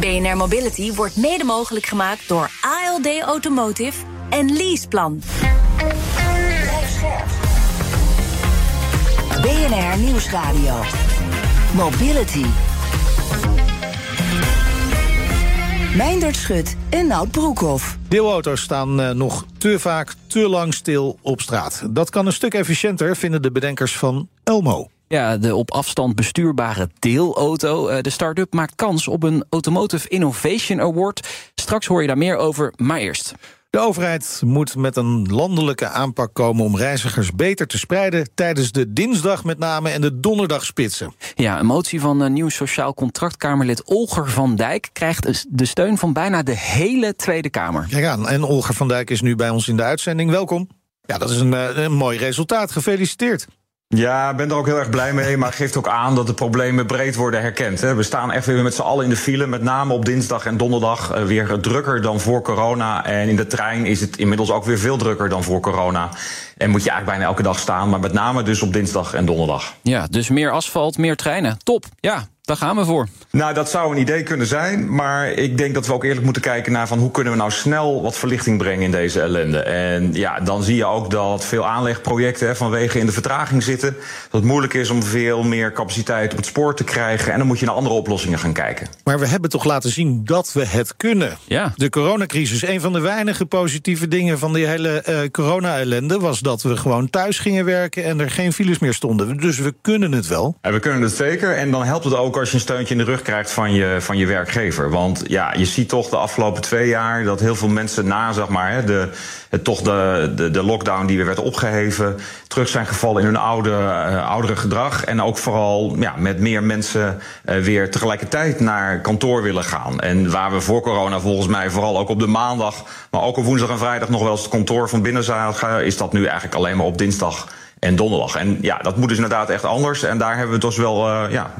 BNR Mobility wordt mede mogelijk gemaakt door ALD Automotive en Leaseplan. BNR Nieuwsradio. Mobility. Meindert Schut en Nout Broekhoff. Deelauto's staan uh, nog te vaak te lang stil op straat. Dat kan een stuk efficiënter, vinden de bedenkers van Elmo. Ja, de op afstand bestuurbare deelauto. De start-up maakt kans op een Automotive Innovation Award. Straks hoor je daar meer over, maar eerst. De overheid moet met een landelijke aanpak komen om reizigers beter te spreiden tijdens de dinsdag met name en de donderdagspitsen. Ja, een motie van nieuw sociaal contractkamerlid Olger van Dijk krijgt de steun van bijna de hele Tweede Kamer. Kijk aan, en Olger van Dijk is nu bij ons in de uitzending. Welkom. Ja, dat is een, een mooi resultaat. Gefeliciteerd. Ja, ik ben er ook heel erg blij mee, maar geeft ook aan dat de problemen breed worden herkend. We staan echt weer met z'n allen in de file, met name op dinsdag en donderdag weer drukker dan voor corona. En in de trein is het inmiddels ook weer veel drukker dan voor corona. En moet je eigenlijk bijna elke dag staan, maar met name dus op dinsdag en donderdag. Ja, dus meer asfalt, meer treinen. Top, ja. Daar gaan we voor. Nou, dat zou een idee kunnen zijn. Maar ik denk dat we ook eerlijk moeten kijken naar van hoe kunnen we nou snel wat verlichting brengen in deze ellende. En ja, dan zie je ook dat veel aanlegprojecten hè, vanwege in de vertraging zitten. Dat het moeilijk is om veel meer capaciteit op het spoor te krijgen. En dan moet je naar andere oplossingen gaan kijken. Maar we hebben toch laten zien dat we het kunnen. Ja. De coronacrisis, een van de weinige positieve dingen van die hele uh, corona-ellende was dat we gewoon thuis gingen werken en er geen files meer stonden. Dus we kunnen het wel. En we kunnen het zeker. En dan helpt het ook als je een steuntje in de rug krijgt van je, van je werkgever. Want ja, je ziet toch de afgelopen twee jaar dat heel veel mensen na, zeg maar, hè, de, het, toch de, de, de lockdown die weer werd opgeheven, terug zijn gevallen in hun oude, uh, oudere gedrag. En ook vooral ja, met meer mensen uh, weer tegelijkertijd naar kantoor willen gaan. En waar we voor corona volgens mij vooral ook op de maandag, maar ook op woensdag en vrijdag nog wel eens het kantoor van binnen zagen, is dat nu eigenlijk alleen maar op dinsdag en donderdag. En ja, dat moet dus inderdaad echt anders. En daar hebben we dus wel uh, ja,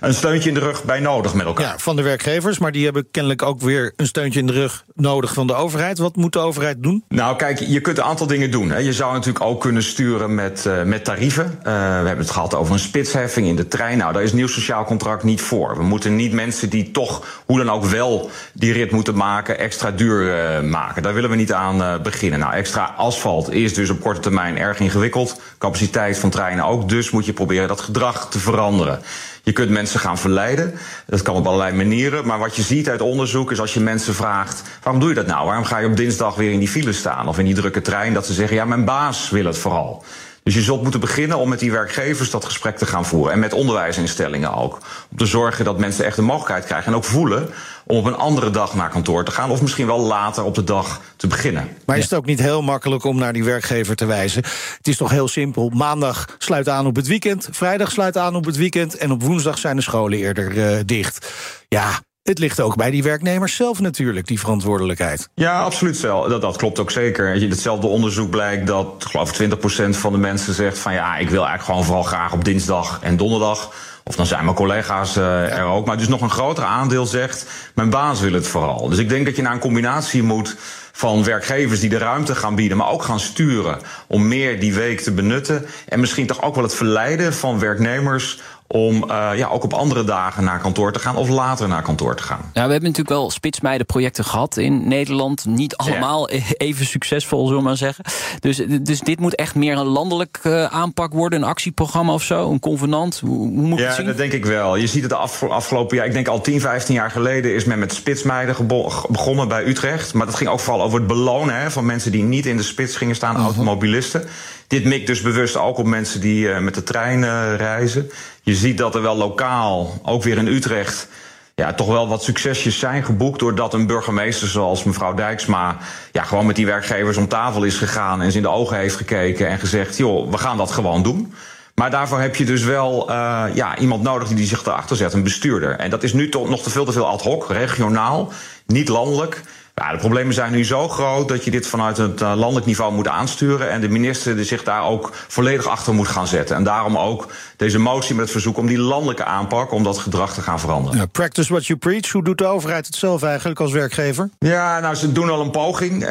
een steuntje in de rug bij nodig met elkaar. Ja, van de werkgevers, maar die hebben kennelijk ook weer een steuntje in de rug nodig van de overheid. Wat moet de overheid doen? Nou, kijk, je kunt een aantal dingen doen. Hè. Je zou natuurlijk ook kunnen sturen met, uh, met tarieven. Uh, we hebben het gehad over een spitsheffing in de trein. Nou, daar is nieuw sociaal contract niet voor. We moeten niet mensen die toch, hoe dan ook wel, die rit moeten maken, extra duur maken. Daar willen we niet aan beginnen. Nou, extra asfalt is dus op korte termijn erg ingewikkeld capaciteit van treinen ook. Dus moet je proberen dat gedrag te veranderen. Je kunt mensen gaan verleiden. Dat kan op allerlei manieren. Maar wat je ziet uit onderzoek is als je mensen vraagt: waarom doe je dat nou? Waarom ga je op dinsdag weer in die file staan of in die drukke trein? Dat ze zeggen: ja, mijn baas wil het vooral. Dus je zult moeten beginnen om met die werkgevers dat gesprek te gaan voeren. En met onderwijsinstellingen ook. Om te zorgen dat mensen echt de mogelijkheid krijgen. En ook voelen om op een andere dag naar kantoor te gaan. Of misschien wel later op de dag te beginnen. Maar is het ook niet heel makkelijk om naar die werkgever te wijzen? Het is toch heel simpel. Maandag sluit aan op het weekend. Vrijdag sluit aan op het weekend. En op woensdag zijn de scholen eerder uh, dicht. Ja, het ligt ook bij die werknemers zelf natuurlijk, die verantwoordelijkheid. Ja, absoluut. Dat, dat klopt ook zeker. In hetzelfde onderzoek blijkt dat, ik geloof 20% van de mensen zegt van ja, ik wil eigenlijk gewoon vooral graag op dinsdag en donderdag. Of dan zijn mijn collega's uh, er ook. Maar dus nog een groter aandeel zegt, mijn baas wil het vooral. Dus ik denk dat je naar een combinatie moet van werkgevers die de ruimte gaan bieden, maar ook gaan sturen om meer die week te benutten. En misschien toch ook wel het verleiden van werknemers om uh, ja, ook op andere dagen naar kantoor te gaan of later naar kantoor te gaan. Ja, we hebben natuurlijk wel spitsmeidenprojecten gehad in Nederland. Niet allemaal ja. even succesvol, zullen we maar zeggen. Dus, dus dit moet echt meer een landelijk uh, aanpak worden, een actieprogramma of zo, een convenant. Hoe, hoe moet ja, het zien? dat denk ik wel. Je ziet het af, afgelopen jaar, ik denk al 10, 15 jaar geleden is men met spitsmeiden begonnen bij Utrecht. Maar dat ging ook vooral over het belonen hè, van mensen die niet in de spits gingen staan, uh-huh. automobilisten. Dit mikt dus bewust ook op mensen die uh, met de trein reizen. Je ziet dat er wel lokaal, ook weer in Utrecht, ja, toch wel wat succesjes zijn geboekt. Doordat een burgemeester zoals mevrouw Dijksma ja, gewoon met die werkgevers om tafel is gegaan en ze in de ogen heeft gekeken en gezegd: joh, we gaan dat gewoon doen. Maar daarvoor heb je dus wel uh, ja, iemand nodig die zich erachter zet, een bestuurder. En dat is nu toch nog te veel te veel ad hoc, regionaal, niet landelijk. Ja, de problemen zijn nu zo groot dat je dit vanuit het uh, landelijk niveau moet aansturen. En de minister zich daar ook volledig achter moet gaan zetten. En daarom ook deze motie met het verzoek om die landelijke aanpak, om dat gedrag te gaan veranderen. Ja, practice what you preach. Hoe doet de overheid het zelf eigenlijk als werkgever? Ja, nou, ze doen al een poging. Uh,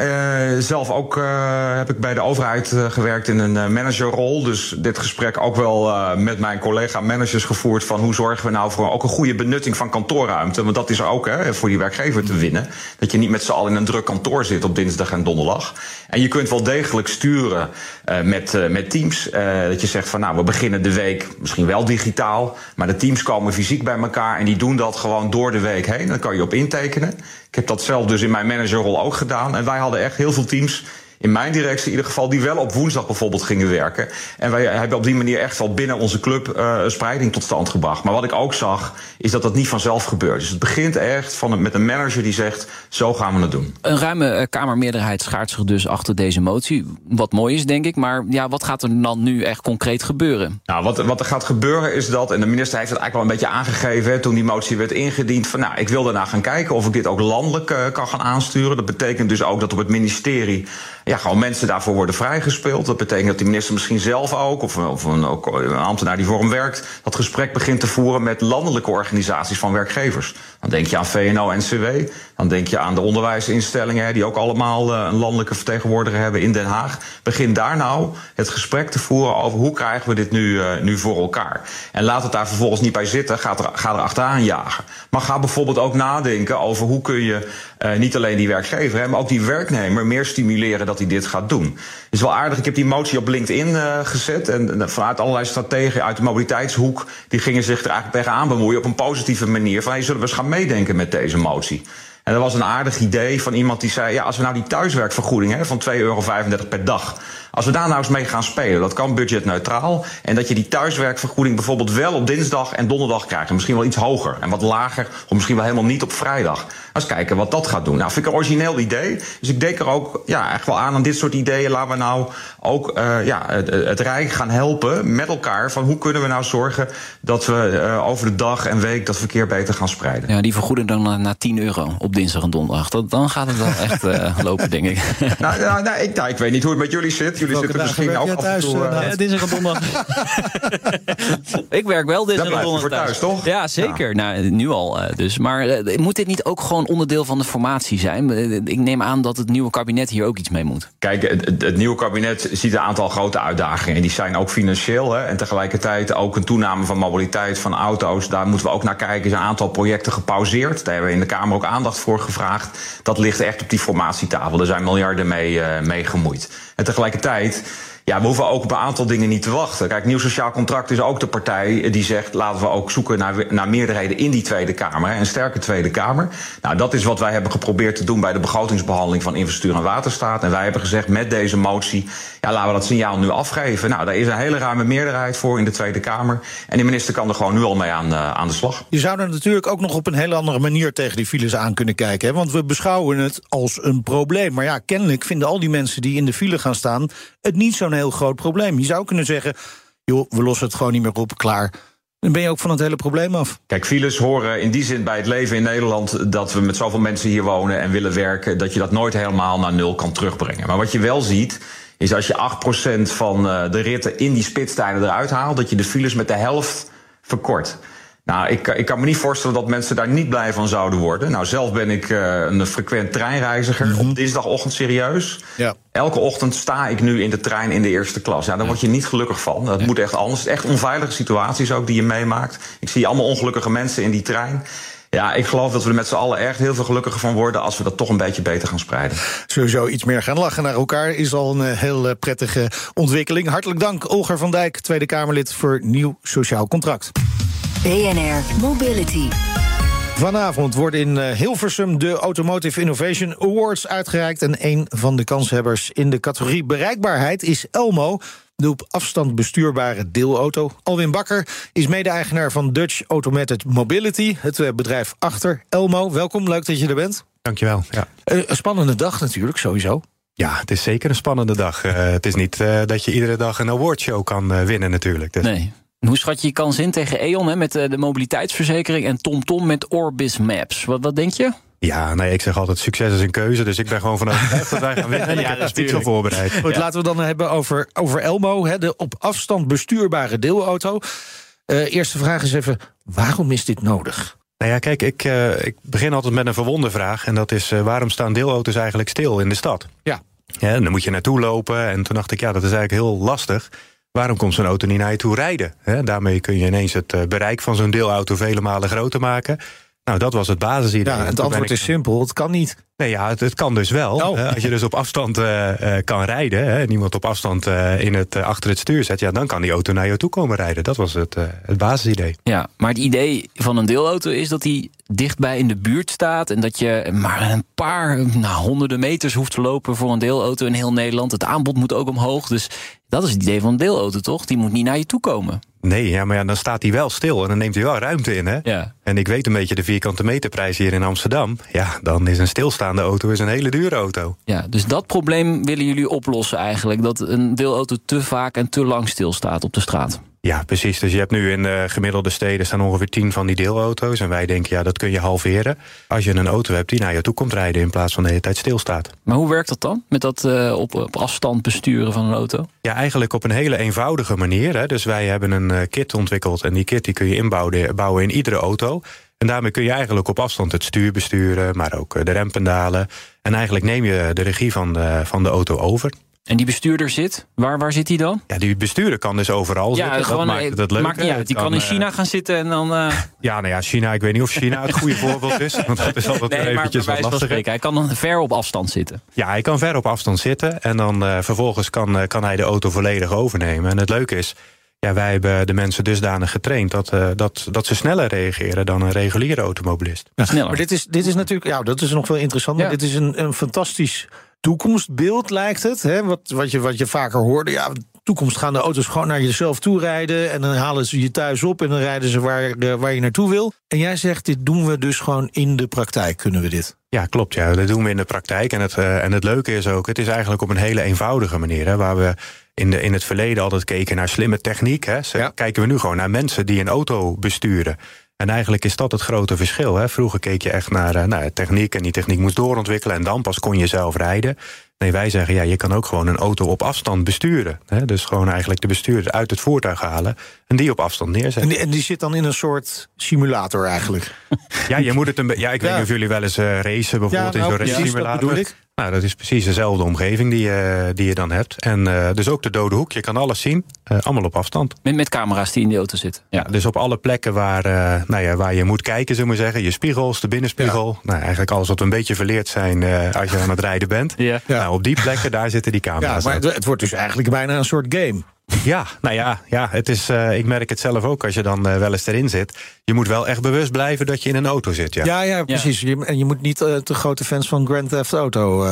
zelf ook uh, heb ik bij de overheid gewerkt in een managerrol. Dus dit gesprek ook wel met mijn collega managers gevoerd van hoe zorgen we nou voor ook een goede benutting van kantoorruimte. Want dat is er ook hè, voor die werkgever te winnen. Dat je niet met allen in een druk kantoor zit op dinsdag en donderdag. En je kunt wel degelijk sturen uh, met, uh, met teams. Uh, dat je zegt van nou, we beginnen de week misschien wel digitaal. Maar de teams komen fysiek bij elkaar en die doen dat gewoon door de week heen. Dan kan je op intekenen. Ik heb dat zelf dus in mijn managerrol ook gedaan. En wij hadden echt heel veel teams in mijn directie in ieder geval, die wel op woensdag bijvoorbeeld gingen werken. En wij hebben op die manier echt wel binnen onze club uh, spreiding tot stand gebracht. Maar wat ik ook zag, is dat dat niet vanzelf gebeurt. Dus het begint echt van, met een manager die zegt, zo gaan we het doen. Een ruime uh, Kamermeerderheid schaart zich dus achter deze motie. Wat mooi is, denk ik. Maar ja, wat gaat er dan nu echt concreet gebeuren? Nou, wat, wat er gaat gebeuren is dat, en de minister heeft het eigenlijk wel een beetje aangegeven... Hè, toen die motie werd ingediend, van nou, ik wil daarna gaan kijken... of ik dit ook landelijk uh, kan gaan aansturen. Dat betekent dus ook dat op het ministerie ja, gewoon mensen daarvoor worden vrijgespeeld. Dat betekent dat die minister misschien zelf ook, of, of een, ook een ambtenaar die voor hem werkt, dat gesprek begint te voeren met landelijke organisaties van werkgevers. Dan denk je aan VNO-NCW, dan denk je aan de onderwijsinstellingen, die ook allemaal een landelijke vertegenwoordiger hebben in Den Haag. Begin daar nou het gesprek te voeren over hoe krijgen we dit nu, uh, nu voor elkaar. En laat het daar vervolgens niet bij zitten, ga er, ga er achteraan jagen. Maar ga bijvoorbeeld ook nadenken over hoe kun je uh, niet alleen die werkgever, maar ook die werknemer meer stimuleren dat hij dit gaat doen. Is wel aardig, ik heb die motie op LinkedIn uh, gezet. En vanuit allerlei strategen uit de mobiliteitshoek... die gingen zich er eigenlijk tegenaan bemoeien op een positieve manier. Van, hey, zullen we eens gaan meedenken met deze motie? En dat was een aardig idee van iemand die zei... ja, als we nou die thuiswerkvergoeding hè, van 2,35 euro per dag... Als we daar nou eens mee gaan spelen, dat kan budgetneutraal. En dat je die thuiswerkvergoeding bijvoorbeeld wel op dinsdag en donderdag krijgt. En misschien wel iets hoger en wat lager, of misschien wel helemaal niet op vrijdag. Eens kijken wat dat gaat doen. Nou, vind ik een origineel idee. Dus ik denk er ook ja, echt wel aan aan dit soort ideeën. Laten we nou ook uh, ja, het, het Rijk gaan helpen met elkaar. Van hoe kunnen we nou zorgen dat we uh, over de dag en week dat verkeer beter gaan spreiden. Ja, die vergoeden dan naar 10 euro op dinsdag en donderdag. Dat, dan gaat het wel echt uh, lopen, denk ik. nou, nou, nou, ik, nou, ik weet niet hoe het met jullie zit. Jullie zitten misschien ook af en toe... Uh, ja, dinsdag en donderdag. ik werk wel dinsdag en donderdag voor thuis, toch? Ja, zeker. Ja. Nou, nu al dus. Maar moet dit niet ook gewoon onderdeel van de formatie zijn? Ik neem aan dat het nieuwe kabinet hier ook iets mee moet. Kijk, het, het nieuwe kabinet ziet een aantal grote uitdagingen. Die zijn ook financieel. Hè, en tegelijkertijd ook een toename van mobiliteit van auto's. Daar moeten we ook naar kijken. Er zijn een aantal projecten gepauzeerd. Daar hebben we in de Kamer ook aandacht voor gevraagd. Dat ligt echt op die formatietafel. Er zijn miljarden mee, uh, mee gemoeid. En tegelijkertijd. tijd Ja, we hoeven ook op een aantal dingen niet te wachten. Kijk, Nieuw Sociaal Contract is ook de partij die zegt... laten we ook zoeken naar, naar meerderheden in die Tweede Kamer. Een sterke Tweede Kamer. Nou, dat is wat wij hebben geprobeerd te doen... bij de begrotingsbehandeling van Infrastructuur en Waterstaat. En wij hebben gezegd, met deze motie... ja, laten we dat signaal nu afgeven. Nou, daar is een hele ruime meerderheid voor in de Tweede Kamer. En de minister kan er gewoon nu al mee aan, uh, aan de slag. Je zou er natuurlijk ook nog op een hele andere manier... tegen die files aan kunnen kijken. Hè? Want we beschouwen het als een probleem. Maar ja, kennelijk vinden al die mensen die in de file gaan staan... het niet heel groot probleem. Je zou kunnen zeggen, joh, we lossen het gewoon niet meer op, klaar. Dan ben je ook van het hele probleem af. Kijk, files horen in die zin bij het leven in Nederland... dat we met zoveel mensen hier wonen en willen werken... dat je dat nooit helemaal naar nul kan terugbrengen. Maar wat je wel ziet, is als je 8% van de ritten in die spitstijden eruit haalt... dat je de files met de helft verkort. Nou, ik, ik kan me niet voorstellen dat mensen daar niet blij van zouden worden. Nou, zelf ben ik uh, een frequent treinreiziger. Mm -hmm. Op dinsdagochtend serieus. Ja. Elke ochtend sta ik nu in de trein in de eerste klas. Ja, daar word je niet gelukkig van. Dat ja. moet echt anders. Echt onveilige situaties ook die je meemaakt. Ik zie allemaal ongelukkige mensen in die trein. Ja, ik geloof dat we er met z'n allen echt heel veel gelukkiger van worden... als we dat toch een beetje beter gaan spreiden. Sowieso iets meer gaan lachen naar elkaar is al een heel prettige ontwikkeling. Hartelijk dank, Olger van Dijk, Tweede Kamerlid voor Nieuw Sociaal Contract. BNR Mobility. Vanavond worden in Hilversum de Automotive Innovation Awards uitgereikt. En een van de kanshebbers in de categorie bereikbaarheid is Elmo. De op afstand bestuurbare deelauto. Alwin Bakker is mede-eigenaar van Dutch Automated Mobility. Het bedrijf achter Elmo. Welkom, leuk dat je er bent. Dankjewel. Ja. Een spannende dag natuurlijk, sowieso. Ja, het is zeker een spannende dag. Uh, het is niet uh, dat je iedere dag een awardshow kan uh, winnen natuurlijk. Dus. Nee. Hoe schat je je kans in tegen E.ON hè, met de mobiliteitsverzekering... en TomTom met Orbis Maps? Wat, wat denk je? Ja, nee, ik zeg altijd succes is een keuze. Dus ik ben gewoon van overtuigd dat wij gaan winnen. En ik heb de speech al voorbereid. Goed, laten we dan hebben over, over Elmo, hè, de op afstand bestuurbare deelauto. Eh, eerste vraag is even, waarom is dit nodig? Nou ja, kijk, ik, eh, ik begin altijd met een verwonde vraag. En dat is, eh, waarom staan deelauto's eigenlijk stil in de stad? Ja. Ja, en dan moet je naartoe lopen. En toen dacht ik, ja, dat is eigenlijk heel lastig. Waarom komt zo'n auto niet naar je toe rijden? Daarmee kun je ineens het eh, bereik van zo'n deelauto vele malen groter maken. Nou, dat was het basisidee. Ja, het antwoord ik- is simpel, het kan niet. Nee, ja, het, het kan dus wel. Oh. Hè, Als je dus op afstand eh, eh, kan rijden... Hè, en iemand op afstand eh, in het, achter het stuur zet... Ja, dan kan die auto naar je toe komen rijden. Dat was het, eh, het basisidee. Ja, maar het idee van een deelauto is dat die dichtbij in de buurt staat. En dat je maar een paar nou, honderden meters hoeft te lopen voor een deelauto in heel Nederland. Het aanbod moet ook omhoog. Dus dat is het idee van een deelauto, toch? Die moet niet naar je toe komen. Nee, ja, maar ja, dan staat hij wel stil en dan neemt hij wel ruimte in. Hè? Ja. En ik weet een beetje de vierkante meterprijs hier in Amsterdam. Ja, dan is een stilstaande auto is een hele dure auto. Ja, dus dat probleem willen jullie oplossen eigenlijk. Dat een deelauto te vaak en te lang stilstaat op de straat. Ja, precies. Dus je hebt nu in de gemiddelde steden staan ongeveer 10 van die deelauto's. En wij denken, ja, dat kun je halveren. Als je een auto hebt die naar je toe komt rijden in plaats van de hele tijd stilstaat. Maar hoe werkt dat dan? Met dat eh, op, op afstand besturen van een auto? Ja, eigenlijk op een hele eenvoudige manier. Hè. Dus wij hebben een eh, kit ontwikkeld en die kit die kun je inbouwen bouwen in iedere auto. En daarmee kun je eigenlijk op afstand het stuur besturen, maar ook eh, de rempendalen. En eigenlijk neem je de regie van de, van de auto over. En die bestuurder zit, waar, waar zit hij dan? Ja, die bestuurder kan dus overal zitten. Dat maakt niet uit. Die kan in eh, China gaan zitten en dan... eh, Ja, nou ja, China, ik weet niet of China het goede voorbeeld is. Want dat is altijd nee, maar bij eventjes wat wijze van lastiger. spreken. Hij kan dan ver op afstand zitten. Ja, hij kan ver op afstand zitten. En dan eh, vervolgens kan, kan hij de auto volledig overnemen. En het leuke is, ja, wij hebben de mensen dusdanig getraind... dat, eh, dat, dat ze sneller reageren dan een reguliere automobilist. Sneller. Maar dit is, dit is natuurlijk, ja, dat is nog wel interessant. Maar Ja. dit is een, een fantastisch toekomstbeeld, lijkt het. Hè? Wat, wat, je, wat je vaker hoorde. Ja, in de toekomst gaan de auto's gewoon naar jezelf toe rijden. En dan halen ze je thuis op en dan rijden ze waar, waar je naartoe wil. En jij zegt, dit doen we dus gewoon in de praktijk, kunnen we dit. Ja, klopt. Ja. Dat doen we in de praktijk. En het, eh, en het leuke is ook, het is eigenlijk op een hele eenvoudige manier. Hè, waar we in, de, in het verleden altijd keken naar slimme techniek. Hè, Ja. Kijken we nu gewoon naar mensen die een auto besturen. En eigenlijk is dat het grote verschil. Hè. Vroeger keek je echt naar, naar techniek en die techniek moest doorontwikkelen... en dan pas kon je zelf rijden. Nee, wij zeggen, ja, je kan ook gewoon een auto op afstand besturen. Hè. Dus gewoon eigenlijk de bestuurder uit het voertuig halen... en die op afstand neerzetten. En die, en die zit dan in een soort simulator eigenlijk. Ja, je moet het een ja, ik weet niet of jullie wel eens eh, racen bijvoorbeeld Ja, in nou, zo'n precies, race simulator. Nou, dat is precies dezelfde omgeving die, je die je dan hebt. En eh, dus ook de dode hoek, je kan alles zien, eh, allemaal op afstand. Met, met camera's die in die auto zitten. Ja, dus op alle plekken waar, eh, nou ja, waar je moet kijken, zullen we zeggen. Je spiegels, de binnenspiegel. Nou, eigenlijk alles wat we een beetje verleerd zijn eh, als je aan het rijden bent. Ja. Nou, op die plekken, daar zitten die Ja, camera's. maar ook. het, het wordt dus eigenlijk bijna een soort game. Ja, nou ja, ja het is, eh, ik merk het zelf ook als je dan eh, wel eens erin zit. Je moet wel echt bewust blijven dat je in een auto zit. Ja. Ja, ja, precies. Je- en je moet niet eh, te grote fans van Grand Theft Auto.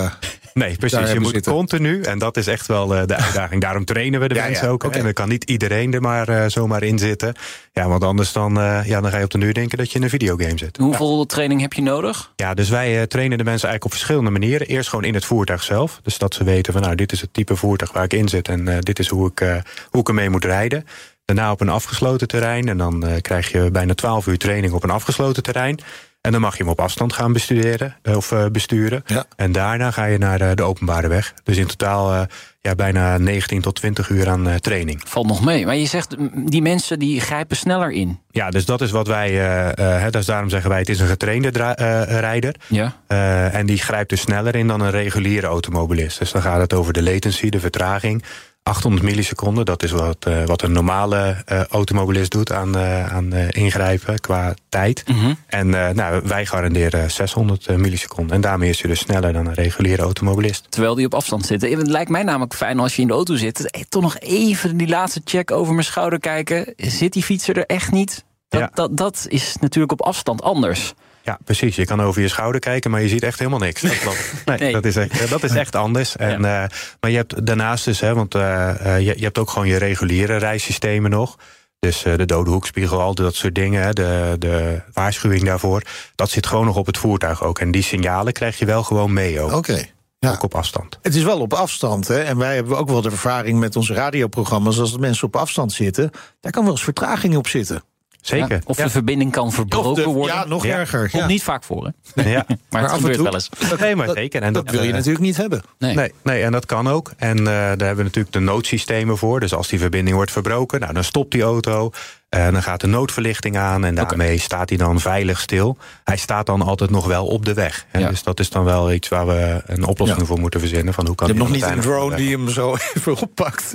Nee, precies. Je moet zitten. continu, en dat is echt wel eh, de uitdaging. Daarom trainen we de Ja, mensen ja, ook. En dan kan niet iedereen er maar eh, zomaar in zitten. Ja, want anders dan, eh, ja, dan ga je op de nu denken dat je in een videogame zit. Hoeveel training heb je nodig? Ja, dus wij eh, trainen de mensen eigenlijk op verschillende manieren. Eerst gewoon in het voertuig zelf. Dus dat ze weten van nou, dit is het type voertuig waar ik in zit. En eh, dit is hoe ik, eh, hoe ik ermee moet rijden. Daarna op een afgesloten terrein. En dan eh, krijg je bijna 12 uur training op een afgesloten terrein. En dan mag je hem op afstand gaan bestuderen, eh, of eh, besturen. Ja. En daarna ga je naar eh, de openbare weg. Dus in totaal eh, ja, bijna 19 tot 20 uur aan eh, training. Valt nog mee. Maar je zegt, die mensen die grijpen sneller in. Ja, dus dat is wat wij. eh, eh, hè, dus daarom zeggen wij: het is een getrainde dra- eh, rijder. Ja. Eh, en die grijpt dus sneller in dan een reguliere automobilist. Dus dan gaat het over de latency, de vertraging. 800 milliseconden, dat is wat, eh, wat een normale eh, automobilist doet aan, eh, aan ingrijpen qua tijd. Mhm. En nou, wij garanderen 600 milliseconden. En daarmee is hij dus sneller dan een reguliere automobilist. Terwijl die op afstand zitten. Het lijkt mij namelijk fijn als je in de auto zit. Toch nog even die laatste check over mijn schouder kijken. Zit die fietser er echt niet? Dat, Ja. dat, dat is natuurlijk op afstand anders. Ja, precies. Je kan over je schouder kijken, maar je ziet echt helemaal niks. Dat klopt. Nee, Nee. Dat, is echt, dat is echt anders. En, eh, maar je hebt daarnaast dus, hè, want eh, eh, je, je hebt ook gewoon je reguliere reissystemen nog. Dus eh, de dode hoekspiegel, al dat soort dingen, hè, de, de waarschuwing daarvoor. Dat zit gewoon nog op het voertuig ook. En die signalen krijg je wel gewoon mee ook. Oké. Ja. Ook op afstand. Het is wel op afstand. Hè? En wij hebben ook wel de ervaring met onze radioprogramma's. Als de mensen op afstand zitten, daar kan wel eens vertraging op zitten. Zeker. Ja, of Ja. de verbinding kan verbroken de- worden. ja, nog Ja. erger. Komt Ja. niet vaak voor, hè? Ja. maar, het af en gebeurt toe- wel eens. Nee, maar dat- zeker. En Dat wil je eh, natuurlijk niet hebben. Nee. Nee, nee, en dat kan ook. En eh, daar hebben we natuurlijk de noodsystemen voor. Dus als die verbinding wordt verbroken, nou, dan stopt die auto. En dan gaat de noodverlichting aan en daarmee staat hij dan veilig stil. Hij staat dan altijd nog wel op de weg. Hè? Ja. Dus dat is dan wel iets waar we een oplossing Ja. voor moeten verzinnen. Van hoe kan Je hebt nog niet een drone die hem zo even oppakt.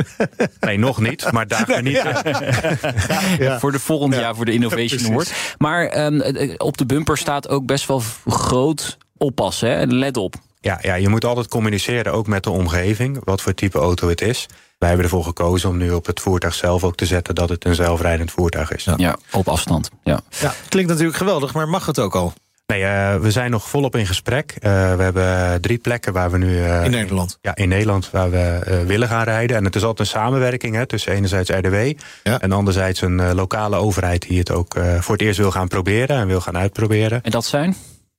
Nee, nog niet, maar daar niet. Ja. Voor de volgende Ja. jaar, voor de Innovation. Award. Maar ehm, eh, op de bumper staat ook best wel groot oppassen. Hè? Let op. Ja, ja, je moet altijd communiceren, ook met de omgeving, wat voor type auto het is. Wij hebben ervoor gekozen om nu op het voertuig zelf ook te zetten dat het een zelfrijdend voertuig is. Ja, op afstand. Ja. Ja, klinkt natuurlijk geweldig, maar mag het ook al Nee, eh, we zijn nog volop in gesprek. Eh, we hebben drie plekken waar we nu. eh, in Nederland? Ja, in Nederland waar we eh, willen gaan rijden. En het is altijd een samenwerking hè, tussen enerzijds RDW Ja. en anderzijds een eh, lokale overheid die het ook eh, voor het eerst wil gaan proberen en wil gaan uitproberen. En dat zijn?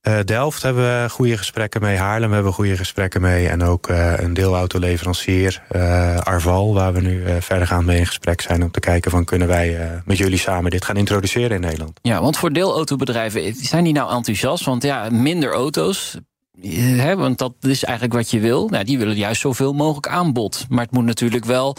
Eh, Delft hebben we goede gesprekken mee, Haarlem hebben we goede gesprekken mee en ook eh, een deelauto-leverancier, eh, Arval, waar we nu eh, verdergaand mee in gesprek zijn om te kijken van kunnen wij met jullie samen dit gaan introduceren in Nederland. Ja, want voor deelautobedrijven, zijn die nou enthousiast? Want ja, minder auto's. Hè, want dat is eigenlijk wat je wil. Nou, die willen juist zoveel mogelijk aanbod. Maar het moet natuurlijk wel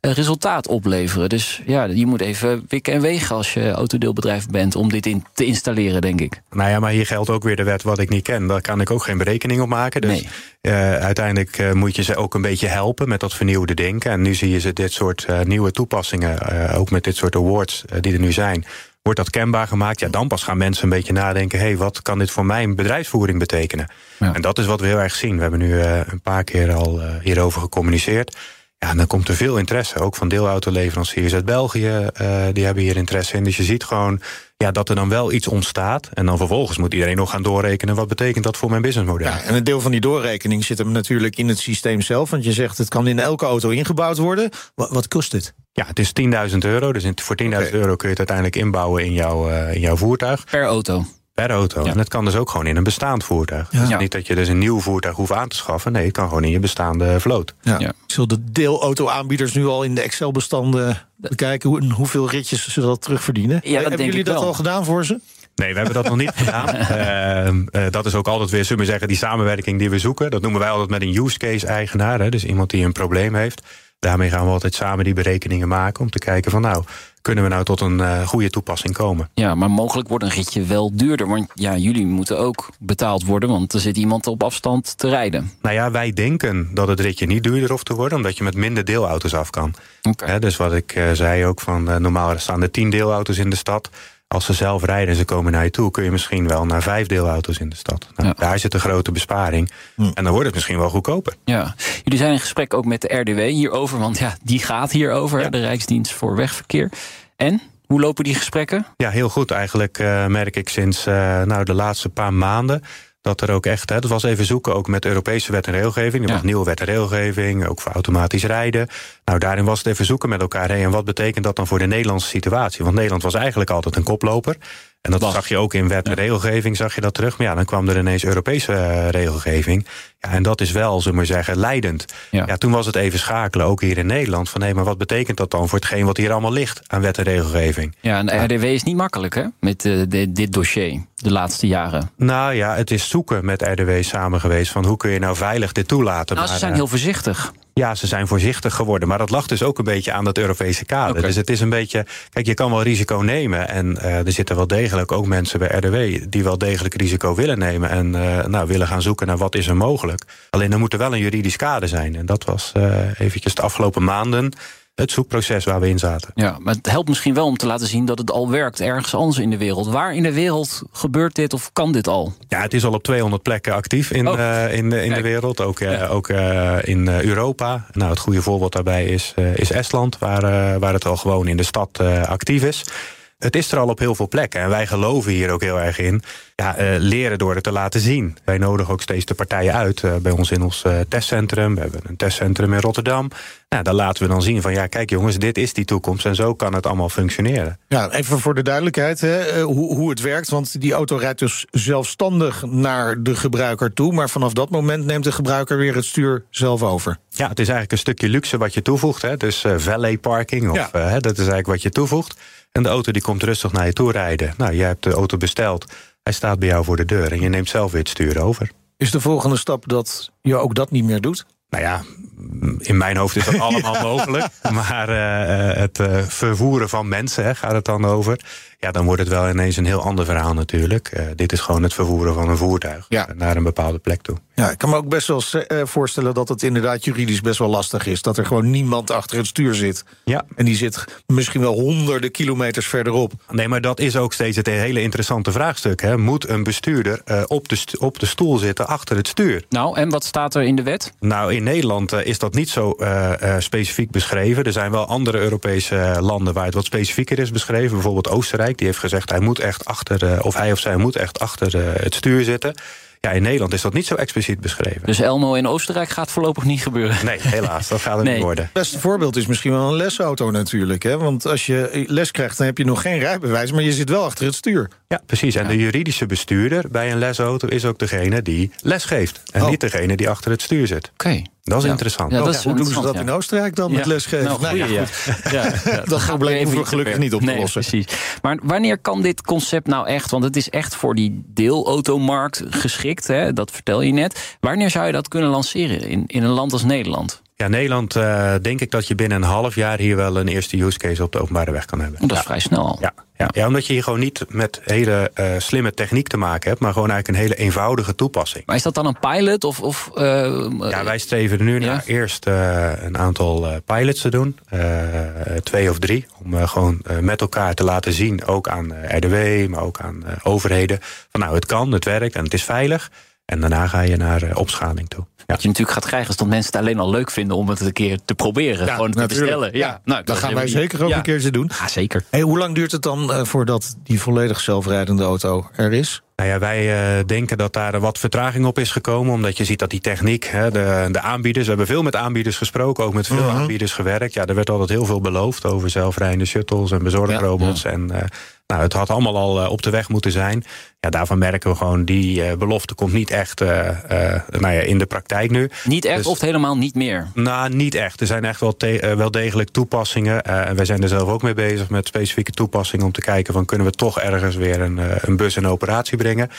resultaat opleveren. Dus ja, je moet even wikken en wegen als je autodeelbedrijf bent om dit in te installeren, denk ik. Nou ja, maar hier geldt ook weer de wet wat ik niet ken. Daar kan ik ook geen berekening op maken. Dus Nee. eh, uiteindelijk eh, moet je ze ook een beetje helpen met dat vernieuwde denken. En nu zie je ze dit soort eh, nieuwe toepassingen, eh, ook met dit soort awards eh, die er nu zijn. Wordt dat kenbaar gemaakt? Ja, dan pas gaan mensen een beetje nadenken: hé, hey, wat kan dit voor mijn bedrijfsvoering betekenen? Ja. En dat is wat we heel erg zien. We hebben nu eh, een paar keer al eh, hierover gecommuniceerd. Ja, en dan komt er veel interesse, ook van deelauto-leveranciers uit België. eh, die hebben hier interesse in. Dus je ziet gewoon ja, dat er dan wel iets ontstaat. En dan vervolgens moet iedereen nog gaan doorrekenen... wat betekent dat voor mijn businessmodel? Ja, en een deel van die doorrekening zit hem natuurlijk in het systeem zelf. Want je zegt het kan in elke auto ingebouwd worden. Wat, wat kost het? Ja, het is 10.000 euro. Dus in- voor 10.000 Oké. euro kun je het uiteindelijk inbouwen in, jouw eh, in jouw voertuig. Per auto. Per auto. Ja. En het kan dus ook gewoon in een bestaand voertuig. Ja. Dus Ja. niet dat je dus een nieuw voertuig hoeft aan te schaffen. Nee, het kan gewoon in je bestaande vloot. Ja. Ja. Zullen de deelauto-aanbieders nu al in de Excel-bestanden bekijken hoe, hoeveel ritjes ze dat terugverdienen? dat Hebben denk jullie ik dat wel. al gedaan voor ze? Nee, we hebben dat nog niet gedaan. Ehm, eh, dat is ook altijd weer, zullen we zeggen, die samenwerking die we zoeken. Dat noemen wij altijd met een use case eigenaar. Hè, dus iemand die een probleem heeft. Daarmee gaan we altijd samen die berekeningen maken om te kijken van nou, kunnen we nou tot een eh, goede toepassing komen? Ja, maar mogelijk wordt een ritje wel duurder. Want ja, jullie moeten ook betaald worden, want er zit iemand op afstand te rijden. Nou ja, wij denken dat het ritje niet duurder hoeft te worden, omdat je met minder deelauto's af kan. Hè, dus wat ik eh, zei ook van eh, normaal staan er tien deelauto's in de stad. Als ze zelf rijden en ze komen naar je toe, kun je misschien wel naar vijf deelauto's in de stad. Nou, Ja. Daar zit een grote besparing. En dan wordt het misschien wel goedkoper. Ja, jullie zijn in gesprek ook met de RDW hierover, want ja, die gaat hierover, de Rijksdienst voor Wegverkeer. En hoe lopen die gesprekken? Ja, heel goed. Eigenlijk eh, merk ik sinds eh, nou, de laatste paar maanden dat er ook echt, hè, dat was even zoeken ook met Europese wet en regelgeving. Er Ja. was nieuwe wet en regelgeving, ook voor automatisch rijden. Nou, daarin was het even zoeken met elkaar. Hé, en wat betekent dat dan voor de Nederlandse situatie? Want Nederland was eigenlijk altijd een koploper. En dat zag je ook in wet en regelgeving, zag je dat terug. Maar ja, dan kwam er ineens Europese eh, regelgeving. Ja, en dat is wel, zullen we maar zeggen, leidend. Ja. Ja. toen was het even schakelen, ook hier in Nederland. Van hé, maar wat betekent dat dan voor hetgeen wat hier allemaal ligt aan wet en regelgeving? Ja, en de RDW is niet makkelijk hè, met eh, de- dit dossier de laatste jaren. Nou ja, het is zoeken met RDW samen geweest van hoe kun je nou veilig dit toelaten. Nou, ze zijn eh, heel voorzichtig. Ja, ze zijn voorzichtig geworden. Maar dat lag dus ook een beetje aan dat Europese kader. Dus het is een beetje. Kijk, je kan wel risico nemen. En eh, er zitten wel degelijk ook mensen bij RDW die wel degelijk risico willen nemen. En eh, nou, willen gaan zoeken naar wat is er mogelijk. Alleen er moet er wel een juridisch kader zijn. En dat was eh, eventjes de afgelopen maanden het zoekproces waar we in zaten. Ja, maar het helpt misschien wel om te laten zien dat het al werkt ergens anders in de wereld. Waar in de wereld gebeurt dit of kan dit al? Ja, het is al op 200 plekken actief in, Oh. eh, in, de, in de wereld. Ook, eh, ook eh, in Europa. Nou, het goede voorbeeld daarbij is, is Estland, waar, waar het al gewoon in de stad actief is. Het is er al op heel veel plekken. En wij geloven hier ook heel erg in. Ja, eh, leren door het te laten zien. Wij nodigen ook steeds de partijen uit. eh, bij ons in ons eh, testcentrum. We hebben een testcentrum in Rotterdam. Nou, daar laten we dan zien van... ja, kijk jongens, dit is die toekomst. En zo kan het allemaal functioneren. Ja, even voor de duidelijkheid hè, hoe, hoe het werkt. Want die auto rijdt dus zelfstandig naar de gebruiker toe. Maar vanaf dat moment neemt de gebruiker weer het stuur zelf over. Ja, het is eigenlijk een stukje luxe wat je toevoegt. Hè? Dus valet parking, of, Ja. dat is eigenlijk wat je toevoegt. En de auto die komt rustig naar je toe rijden. Nou, jij hebt de auto besteld. Hij staat bij jou voor de deur en je neemt zelf weer het stuur over. Is de volgende stap dat je ook dat niet meer doet? Nou ja, in mijn hoofd is dat allemaal mogelijk. Maar uh, het uh, vervoeren van mensen hè, gaat het dan over. Ja, dan wordt het wel ineens een heel ander verhaal natuurlijk. Uh, dit is gewoon het vervoeren van een voertuig ja. naar een bepaalde plek toe. Ja, ik kan me ook best wel voorstellen dat het inderdaad juridisch best wel lastig is. Dat er gewoon niemand achter het stuur zit. Ja. En die zit misschien wel honderden kilometers verderop. Nee, maar dat is ook steeds het hele interessante vraagstuk. Hè. Moet een bestuurder op, de op de stoel zitten achter het stuur? Nou, en wat staat er in de wet? Nou, in Nederland is dat niet zo uh, uh, specifiek beschreven. Er zijn wel andere Europese landen waar het wat specifieker is beschreven. Bijvoorbeeld Oostenrijk, die heeft gezegd hij moet echt achter, uh, of hij of zij moet echt achter het stuur zitten. Ja, in Nederland is dat niet zo expliciet beschreven. Dus Elmo in Oostenrijk gaat voorlopig niet gebeuren? Nee, helaas. Dat gaat het Nee. niet worden. Het beste voorbeeld is misschien wel een lesauto natuurlijk. Hè? Want als je les krijgt, dan heb je nog geen rijbewijs... maar je zit wel achter het stuur. Ja, precies. En de juridische bestuurder bij een lesauto is ook degene die les geeft. En Oh. niet degene die achter het stuur zit. Oké. Dat is Ja. interessant. Ja, dat is hoe doen ze dat in. Oostenrijk dan met Ja. lesgeven? Nou, Nou ja, goeie, ja. goed. Ja, ja, Dat gaat probleem hoeven we gelukkig niet op te nee, lossen. Precies. Maar wanneer kan dit concept nou echt, want het is echt voor die deelautomarkt geschikt, hè, dat vertel je net. Wanneer zou je dat kunnen lanceren in, in een land als Nederland? Ja, Nederland eh, denk ik dat je binnen een half jaar hier wel een eerste use case op de openbare weg kan hebben. Dat is vrij snel al. Ja, ja. ja, omdat je hier gewoon niet met hele eh, slimme techniek te maken hebt, maar gewoon eigenlijk een hele eenvoudige toepassing. Maar is dat dan een pilot? Of, of, eh, Ja, wij streven er nu Ja. naar eerst een aantal pilots te doen. twee of drie. Om gewoon met elkaar te laten zien, ook aan RDW, maar ook aan overheden. Van nou, het kan, het werkt en het is veilig. En daarna ga je naar eh, opschaling toe. Ja. Wat je natuurlijk gaat krijgen is dat mensen het alleen al leuk vinden om het een keer te proberen. Ja, gewoon te bestellen. Ja, Ja, nou, dat gaan wij zeker ook Ja. een keertje doen. Ja, zeker. Hey, hoe lang duurt het dan eh, voordat die volledig zelfrijdende auto er is? Nou ja, wij eh, denken dat daar wat vertraging op is gekomen. Omdat je ziet dat die techniek, hè, de, de aanbieders... we hebben veel met aanbieders gesproken, ook met veel Mhm. aanbieders gewerkt. Ja, er werd altijd heel veel beloofd over zelfrijdende shuttles en bezorgrobots. En eh, nou, het had allemaal al eh, op de weg moeten zijn. Ja, daarvan merken we gewoon, die eh, belofte komt niet echt eh, nou ja, in de praktijk nu. Niet echt Dus- of helemaal niet meer. Nou, niet echt. Er zijn echt wel, wel degelijk toepassingen. En wij zijn er zelf ook mee bezig met specifieke toepassingen... om te kijken van kunnen we toch ergens weer een, een bus in operatie brengen.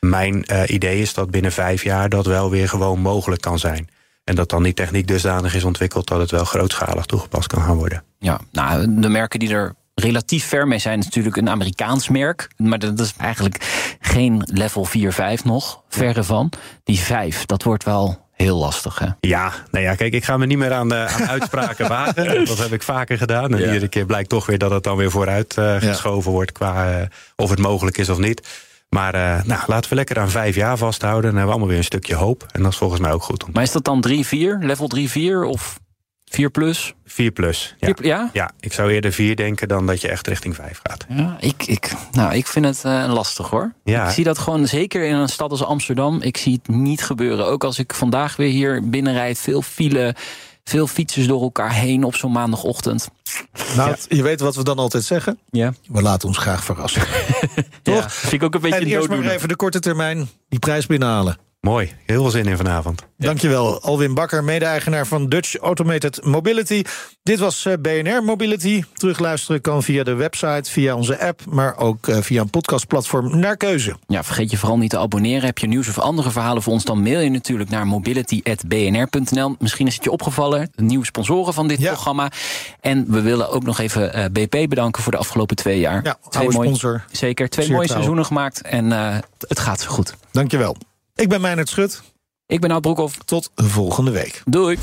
Mijn idee is dat binnen vijf jaar dat wel weer gewoon mogelijk kan zijn. En dat dan die techniek dusdanig is ontwikkeld... dat het wel grootschalig toegepast kan gaan worden. Ja, nou, de merken die er relatief ver mee zijn, natuurlijk een Amerikaans merk. Maar dat is eigenlijk geen level 4, 5 nog. Verre van. Die 5, dat wordt wel heel lastig. Hè? Ja, nou ja, kijk, ik ga me niet meer aan, eh, aan uitspraken wagen. Dat heb ik vaker gedaan. En Ja. iedere keer blijkt toch weer dat het dan weer vooruit eh, geschoven wordt... qua eh, of het mogelijk is of niet. Maar eh, nou, laten we lekker aan vijf jaar vasthouden. Dan hebben we allemaal weer een stukje hoop. En dat is volgens mij ook goed. Maar is dat dan 3, 4? Level 3, 4 of 4 plus? 4 plus. Ja. Ja? ja, ik zou eerder 4 denken dan dat je echt richting 5 gaat. Ja, ik, ik, nou, ik vind het eh, lastig hoor. Ja. Ik zie dat gewoon, zeker in een stad als Amsterdam, ik zie het niet gebeuren. Ook als ik vandaag weer hier binnenrijd, veel file, veel fietsers door elkaar heen op zo'n maandagochtend. Nou, je weet wat we dan altijd zeggen? Ja. We laten ons graag verrassen. Toch? Ja, vind ik ook een beetje en eerst maar even de korte termijn die prijs binnenhalen. Mooi, heel veel zin in vanavond. Dankjewel, Alwin Bakker, mede-eigenaar van Dutch Automated Mobility. Dit was eh, BNR Mobility. Terugluisteren kan via de website, via onze app... maar ook eh, via een podcastplatform naar keuze. Ja, vergeet je vooral niet te abonneren. Heb je nieuws of andere verhalen voor ons, dan mail je natuurlijk naar mobility.bnr.nl. Misschien is het je opgevallen, de nieuwe sponsoren van dit Ja. programma. En we willen ook nog even eh, BP bedanken voor de afgelopen twee jaar. Ja, twee oude mooie- sponsor. Zeker, twee Zeer mooie trouw. seizoenen gemaakt en eh, het gaat zo goed. Dankjewel. Ik ben Meijnerd Schut. Ik ben Oud Broekhoff. Tot volgende week. Doei.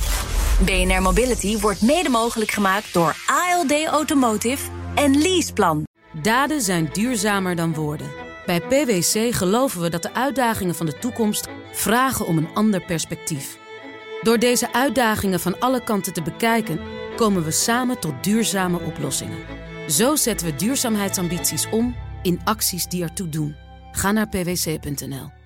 BNR Mobility wordt mede mogelijk gemaakt door ALD Automotive en Leaseplan. Daden zijn duurzamer dan woorden. Bij PwC geloven we dat de uitdagingen van de toekomst vragen om een ander perspectief. Door deze uitdagingen van alle kanten te bekijken, komen we samen tot duurzame oplossingen. Zo zetten we duurzaamheidsambities om in acties die ertoe doen. Ga naar pwc.nl.